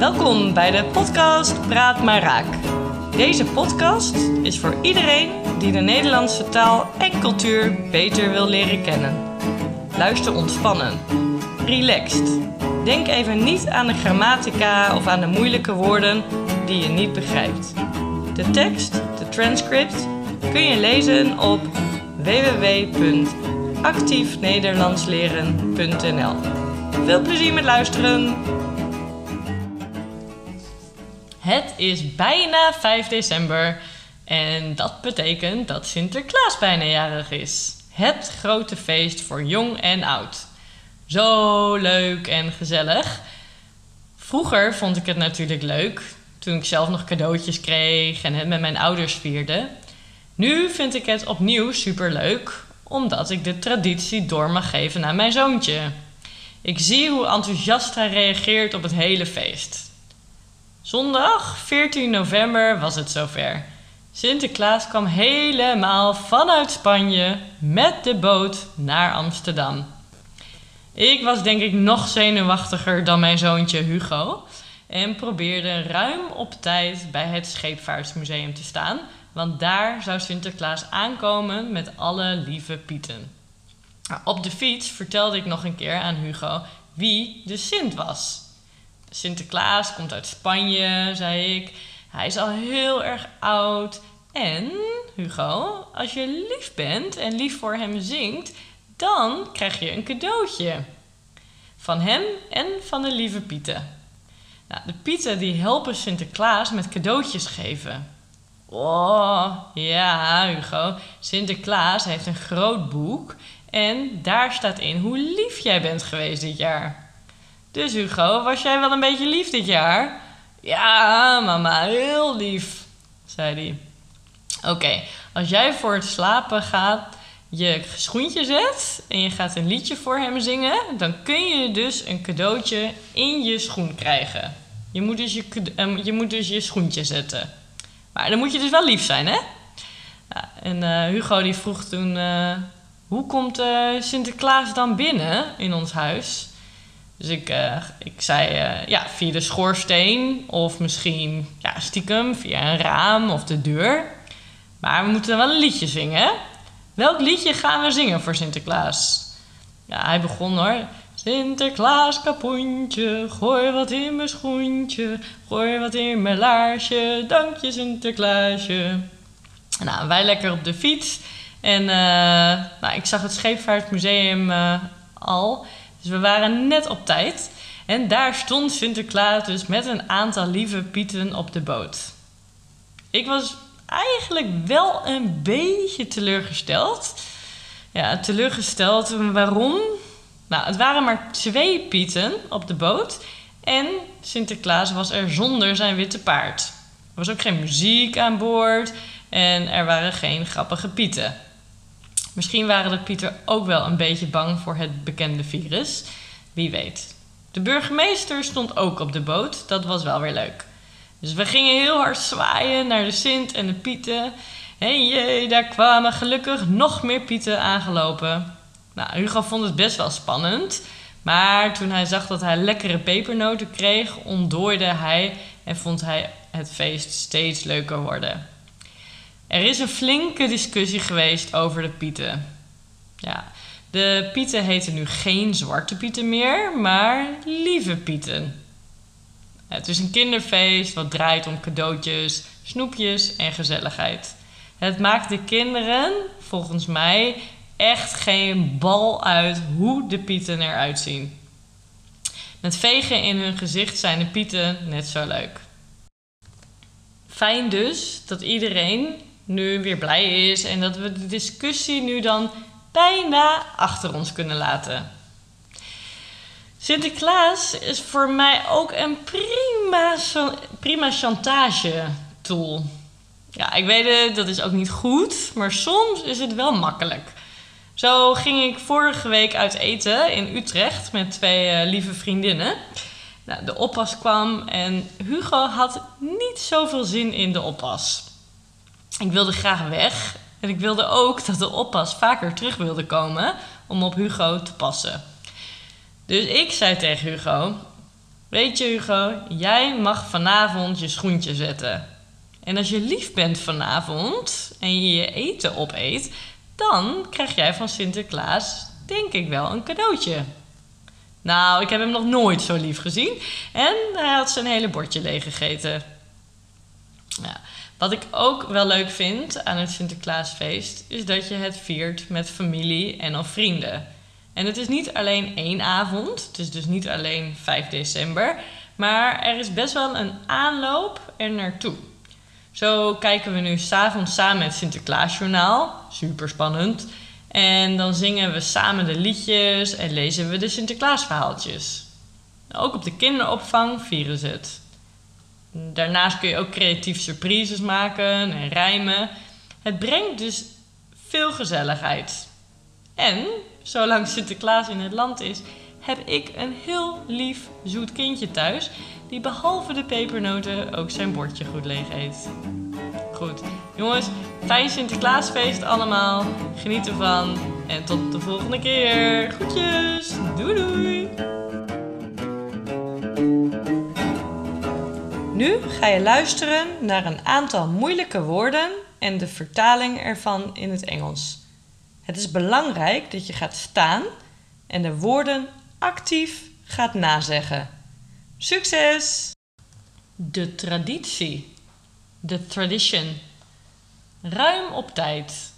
Welkom bij de podcast Praat maar Raak. Deze podcast is voor iedereen die de Nederlandse taal en cultuur beter wil leren kennen. Luister ontspannen, relaxed. Denk even niet aan de grammatica of aan de moeilijke woorden die je niet begrijpt. De tekst, de transcript, kun je lezen op www.actiefnederlandsleren.nl. Veel plezier met luisteren! Het is bijna 5 december en dat betekent dat Sinterklaas bijna jarig is. Het grote feest voor jong en oud. Zo leuk en gezellig. Vroeger vond ik het natuurlijk leuk toen ik zelf nog cadeautjes kreeg en het met mijn ouders vierde. Nu vind ik het opnieuw superleuk omdat ik de traditie door mag geven aan mijn zoontje. Ik zie hoe enthousiast hij reageert op het hele feest. Zondag 14 november was het zover. Sinterklaas kwam helemaal vanuit Spanje met de boot naar Amsterdam. Ik was denk ik nog zenuwachtiger dan mijn zoontje Hugo en probeerde ruim op tijd bij het Scheepvaartsmuseum te staan, want daar zou Sinterklaas aankomen met alle lieve Pieten. Op de fiets vertelde ik nog een keer aan Hugo wie de Sint was. Sinterklaas komt uit Spanje, zei ik. Hij is al heel erg oud. En, Hugo, als je lief bent en lief voor hem zingt, dan krijg je een cadeautje. Van hem en van de lieve Pieten. Nou, de Pieten die helpen Sinterklaas met cadeautjes geven. Oh, ja, Hugo. Sinterklaas heeft een groot boek en daar staat in hoe lief jij bent geweest dit jaar. Dus Hugo, was jij wel een beetje lief dit jaar? Ja, mama, heel lief, zei hij. Oké, als jij voor het slapen gaat je schoentje zet en je gaat een liedje voor hem zingen, dan kun je dus een cadeautje in je schoen krijgen. Je moet dus je, ehm, je, moet dus je schoentje zetten. Maar dan moet je dus wel lief zijn, hè? En uh, Hugo die vroeg toen: uh, hoe komt uh, Sinterklaas dan binnen in ons huis? Dus ik, uh, ik zei uh, ja, via de schoorsteen of misschien ja, stiekem via een raam of de deur. Maar we moeten wel een liedje zingen. Welk liedje gaan we zingen voor Sinterklaas? Ja, hij begon hoor. Sinterklaas kapoentje, gooi wat in mijn schoentje, gooi wat in mijn laarsje, dank je Sinterklaasje. Nou, wij lekker op de fiets. En uh, nou, ik zag het Scheepvaartmuseum al. Dus we waren net op tijd. En daar stond Sinterklaas dus met een aantal lieve pieten op de boot. Ik was eigenlijk wel een beetje teleurgesteld. Ja, teleurgesteld. Waarom? Nou, het waren maar twee pieten op de boot. En Sinterklaas was er zonder zijn witte paard. Er was ook geen muziek aan boord. En er waren geen grappige pieten. Misschien waren de Pieter ook wel een beetje bang voor het bekende virus. Wie weet. De burgemeester stond ook op de boot. Dat was wel weer leuk. Dus we gingen heel hard zwaaien naar de Sint en de Pieten. En jee, daar kwamen gelukkig nog meer Pieten aangelopen. Nou, Hugo vond het best wel spannend. Maar toen hij zag dat hij lekkere pepernoten kreeg, ontdooide hij en vond hij het feest steeds leuker worden. Er is een flinke discussie geweest over de pieten. Ja, de pieten heten nu geen zwarte pieten meer, maar lieve pieten. Het is een kinderfeest wat draait om cadeautjes, snoepjes en gezelligheid. Het maakt de kinderen, volgens mij, echt geen bal uit hoe de pieten eruit zien. Met vegen in hun gezicht zijn de pieten net zo leuk. Fijn dus dat iedereen nu weer blij is en dat we de discussie nu dan bijna achter ons kunnen laten. Sinterklaas is voor mij ook een prima, prima chantage tool. Ja, ik weet het, dat is ook niet goed, maar soms is het wel makkelijk. Zo ging ik vorige week uit eten in Utrecht met twee uh, lieve vriendinnen. Nou, de oppas kwam en Hugo had niet zoveel zin in de oppas. Ik wilde graag weg. En ik wilde ook dat de oppas vaker terug wilde komen om op Hugo te passen. Dus ik zei tegen Hugo: Weet je Hugo, jij mag vanavond je schoentje zetten. En als je lief bent vanavond en je je eten opeet, dan krijg jij van Sinterklaas denk ik wel een cadeautje. Nou, ik heb hem nog nooit zo lief gezien. En hij had zijn hele bordje leeg gegeten. Ja. Wat ik ook wel leuk vind aan het Sinterklaasfeest, is dat je het viert met familie en of vrienden. En het is niet alleen één avond, het is dus niet alleen 5 december, maar er is best wel een aanloop er naartoe. Zo kijken we nu s'avonds samen het Sinterklaasjournaal, super spannend. En dan zingen we samen de liedjes en lezen we de Sinterklaasverhaaltjes. Ook op de kinderopvang vieren ze het. Daarnaast kun je ook creatief surprises maken en rijmen. Het brengt dus veel gezelligheid. En zolang Sinterklaas in het land is, heb ik een heel lief zoet kindje thuis die behalve de pepernoten ook zijn bordje goed leeg eet. Goed, jongens, fijn Sinterklaasfeest allemaal. Geniet ervan en tot de volgende keer. Groetjes, doei doei. Nu ga je luisteren naar een aantal moeilijke woorden en de vertaling ervan in het Engels. Het is belangrijk dat je gaat staan en de woorden actief gaat nazeggen. Succes! De traditie. De tradition. Ruim op tijd.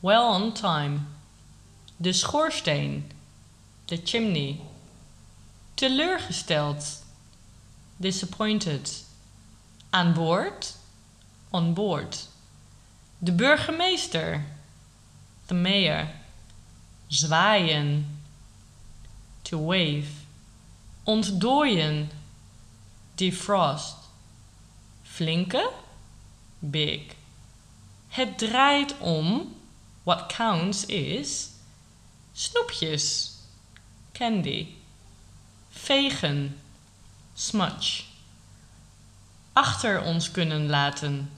Well on time. De schoorsteen. De chimney. Teleurgesteld. Disappointed. Aan boord. On board. De burgemeester. The mayor. Zwaaien. To wave. Ontdooien. Defrost. Flinke. Big. Het draait om. What counts is. Snoepjes. Candy. Vegen. Smudge. Achter ons kunnen laten.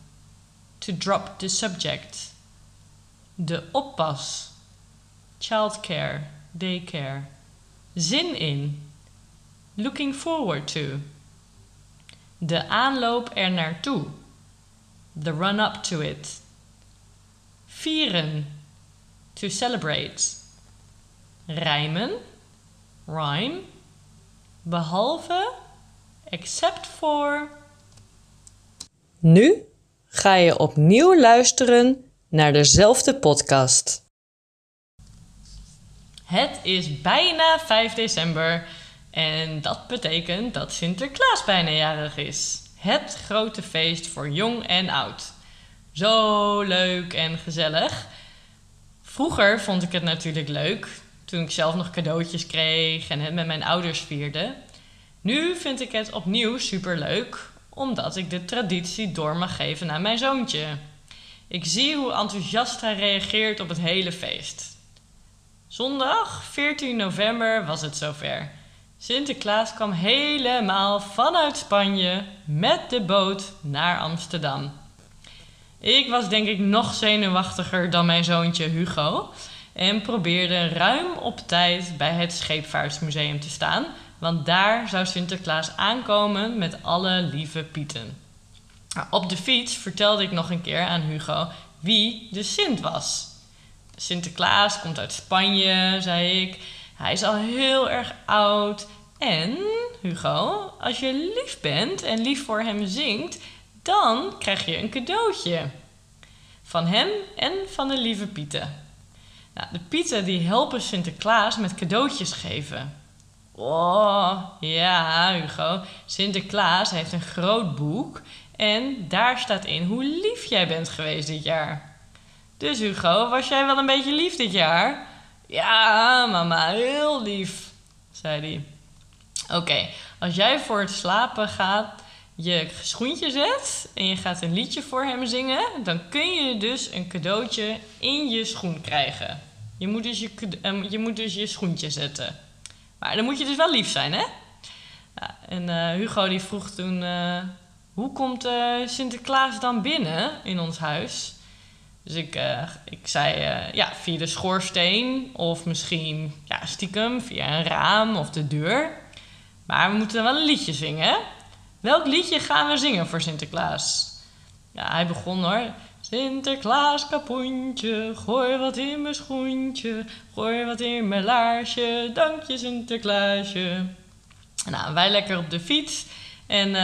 To drop the subject. De oppas. Childcare. Daycare. Zin in. Looking forward to. De aanloop er naartoe. The run up to it. Vieren. To celebrate. Rijmen. Rhyme. Behalve. Except for. Nu ga je opnieuw luisteren naar dezelfde podcast. Het is bijna 5 december en dat betekent dat Sinterklaas bijna jarig is. Het grote feest voor jong en oud. Zo leuk en gezellig. Vroeger vond ik het natuurlijk leuk toen ik zelf nog cadeautjes kreeg en het met mijn ouders vierde. Nu vind ik het opnieuw super leuk omdat ik de traditie door mag geven aan mijn zoontje. Ik zie hoe enthousiast hij reageert op het hele feest. Zondag 14 november was het zover. Sinterklaas kwam helemaal vanuit Spanje met de boot naar Amsterdam. Ik was denk ik nog zenuwachtiger dan mijn zoontje Hugo en probeerde ruim op tijd bij het Scheepvaartsmuseum te staan, want daar zou Sinterklaas aankomen met alle lieve Pieten. Nou, op de fiets vertelde ik nog een keer aan Hugo wie de Sint was. Sinterklaas komt uit Spanje, zei ik. Hij is al heel erg oud. En, Hugo, als je lief bent en lief voor hem zingt, dan krijg je een cadeautje. Van hem en van de lieve Pieten. Nou, de Pieten die helpen Sinterklaas met cadeautjes geven. Oh, ja, Hugo. Sinterklaas heeft een groot boek en daar staat in hoe lief jij bent geweest dit jaar. Dus Hugo, was jij wel een beetje lief dit jaar? Ja, mama, heel lief, zei hij. Oké, als jij voor het slapen gaat, je schoentje zet en je gaat een liedje voor hem zingen, dan kun je dus een cadeautje in je schoen krijgen. Je moet dus je, ehm, je, moet dus je schoentje zetten. Maar dan moet je dus wel lief zijn, hè? En uh, Hugo die vroeg toen, uh, hoe komt uh, Sinterklaas dan binnen in ons huis? Dus ik, ik zei, ja, via de schoorsteen of misschien ja, stiekem via een raam of de deur. Maar we moeten wel een liedje zingen? Welk liedje gaan we zingen voor Sinterklaas? Ja, hij begon hoor. Sinterklaas kapoentje, gooi wat in mijn schoentje, gooi wat in mijn laarsje, dank je Sinterklaasje. Nou, wij lekker op de fiets. En uh,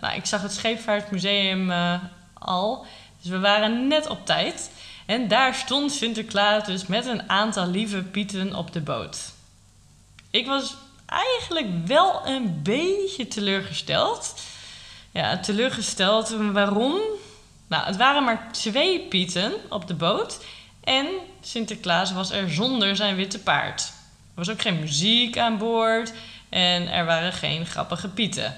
nou, ik zag het Scheepvaartmuseum uh, al, dus we waren net op tijd. En daar stond Sinterklaas dus met een aantal lieve pieten op de boot. Ik was eigenlijk wel een beetje teleurgesteld. Ja, teleurgesteld. Waarom? Nou, het waren maar twee pieten op de boot. En Sinterklaas was er zonder zijn witte paard. Er was ook geen muziek aan boord. En er waren geen grappige pieten.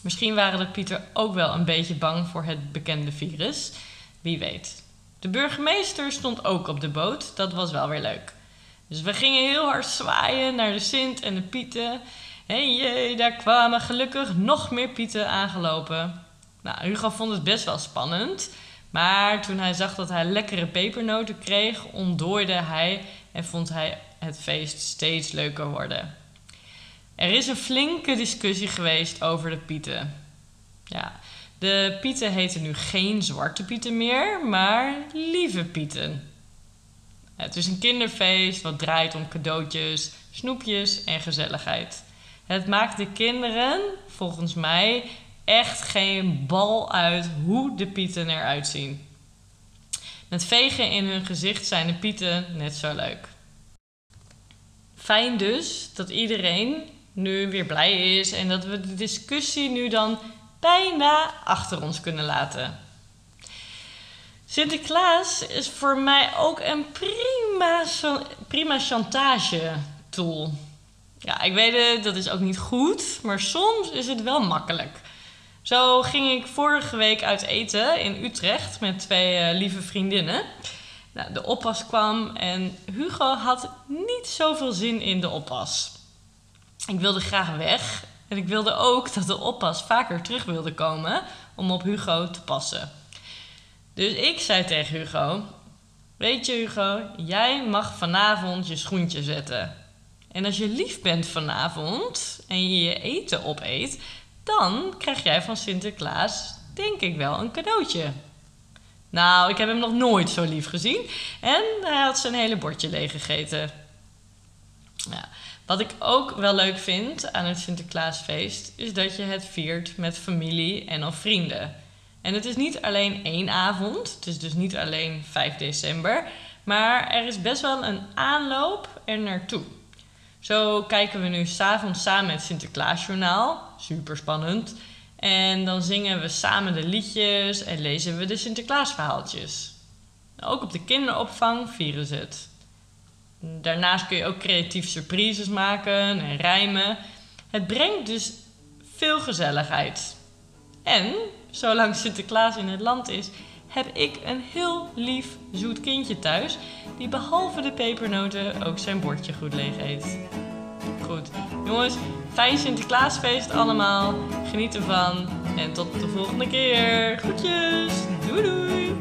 Misschien waren de pieten ook wel een beetje bang voor het bekende virus. Wie weet. De burgemeester stond ook op de boot. Dat was wel weer leuk. Dus we gingen heel hard zwaaien naar de Sint en de Pieten. En jee, daar kwamen gelukkig nog meer Pieten aangelopen. Nou, Hugo vond het best wel spannend. Maar toen hij zag dat hij lekkere pepernoten kreeg, ontdooide hij en vond hij het feest steeds leuker worden. Er is een flinke discussie geweest over de Pieten. Ja, de Pieten heten nu geen zwarte Pieten meer, maar lieve Pieten. Het is een kinderfeest wat draait om cadeautjes, snoepjes en gezelligheid. Het maakt de kinderen, volgens mij, echt geen bal uit hoe de pieten eruit zien. Met vegen in hun gezicht zijn de pieten net zo leuk. Fijn dus dat iedereen nu weer blij is en dat we de discussie nu dan bijna achter ons kunnen laten. Sinterklaas is voor mij ook een prima, prima chantage tool. Ja, ik weet het, dat is ook niet goed, maar soms is het wel makkelijk. Zo ging ik vorige week uit eten in Utrecht met twee uh, lieve vriendinnen. Nou, de oppas kwam en Hugo had niet zoveel zin in de oppas. Ik wilde graag weg en ik wilde ook dat de oppas vaker terug wilde komen om op Hugo te passen. Dus ik zei tegen Hugo: Weet je, Hugo, jij mag vanavond je schoentje zetten. En als je lief bent vanavond en je je eten opeet, dan krijg jij van Sinterklaas, denk ik wel, een cadeautje. Nou, ik heb hem nog nooit zo lief gezien. En hij had zijn hele bordje leeg gegeten. Ja. Wat ik ook wel leuk vind aan het Sinterklaasfeest, is dat je het viert met familie en of vrienden. En het is niet alleen één avond, het is dus niet alleen 5 december, maar er is best wel een aanloop er naartoe. Zo kijken we nu s'avonds samen het Sinterklaasjournaal, super spannend. En dan zingen we samen de liedjes en lezen we de Sinterklaasverhaaltjes. Ook op de kinderopvang vieren ze het. Daarnaast kun je ook creatief surprises maken en rijmen. Het brengt dus veel gezelligheid. En zolang Sinterklaas in het land is, heb ik een heel lief zoet kindje thuis, die behalve de pepernoten ook zijn bordje goed leeg eet. Goed, jongens, fijn Sinterklaasfeest allemaal. Geniet ervan en tot de volgende keer. Groetjes, doei doei!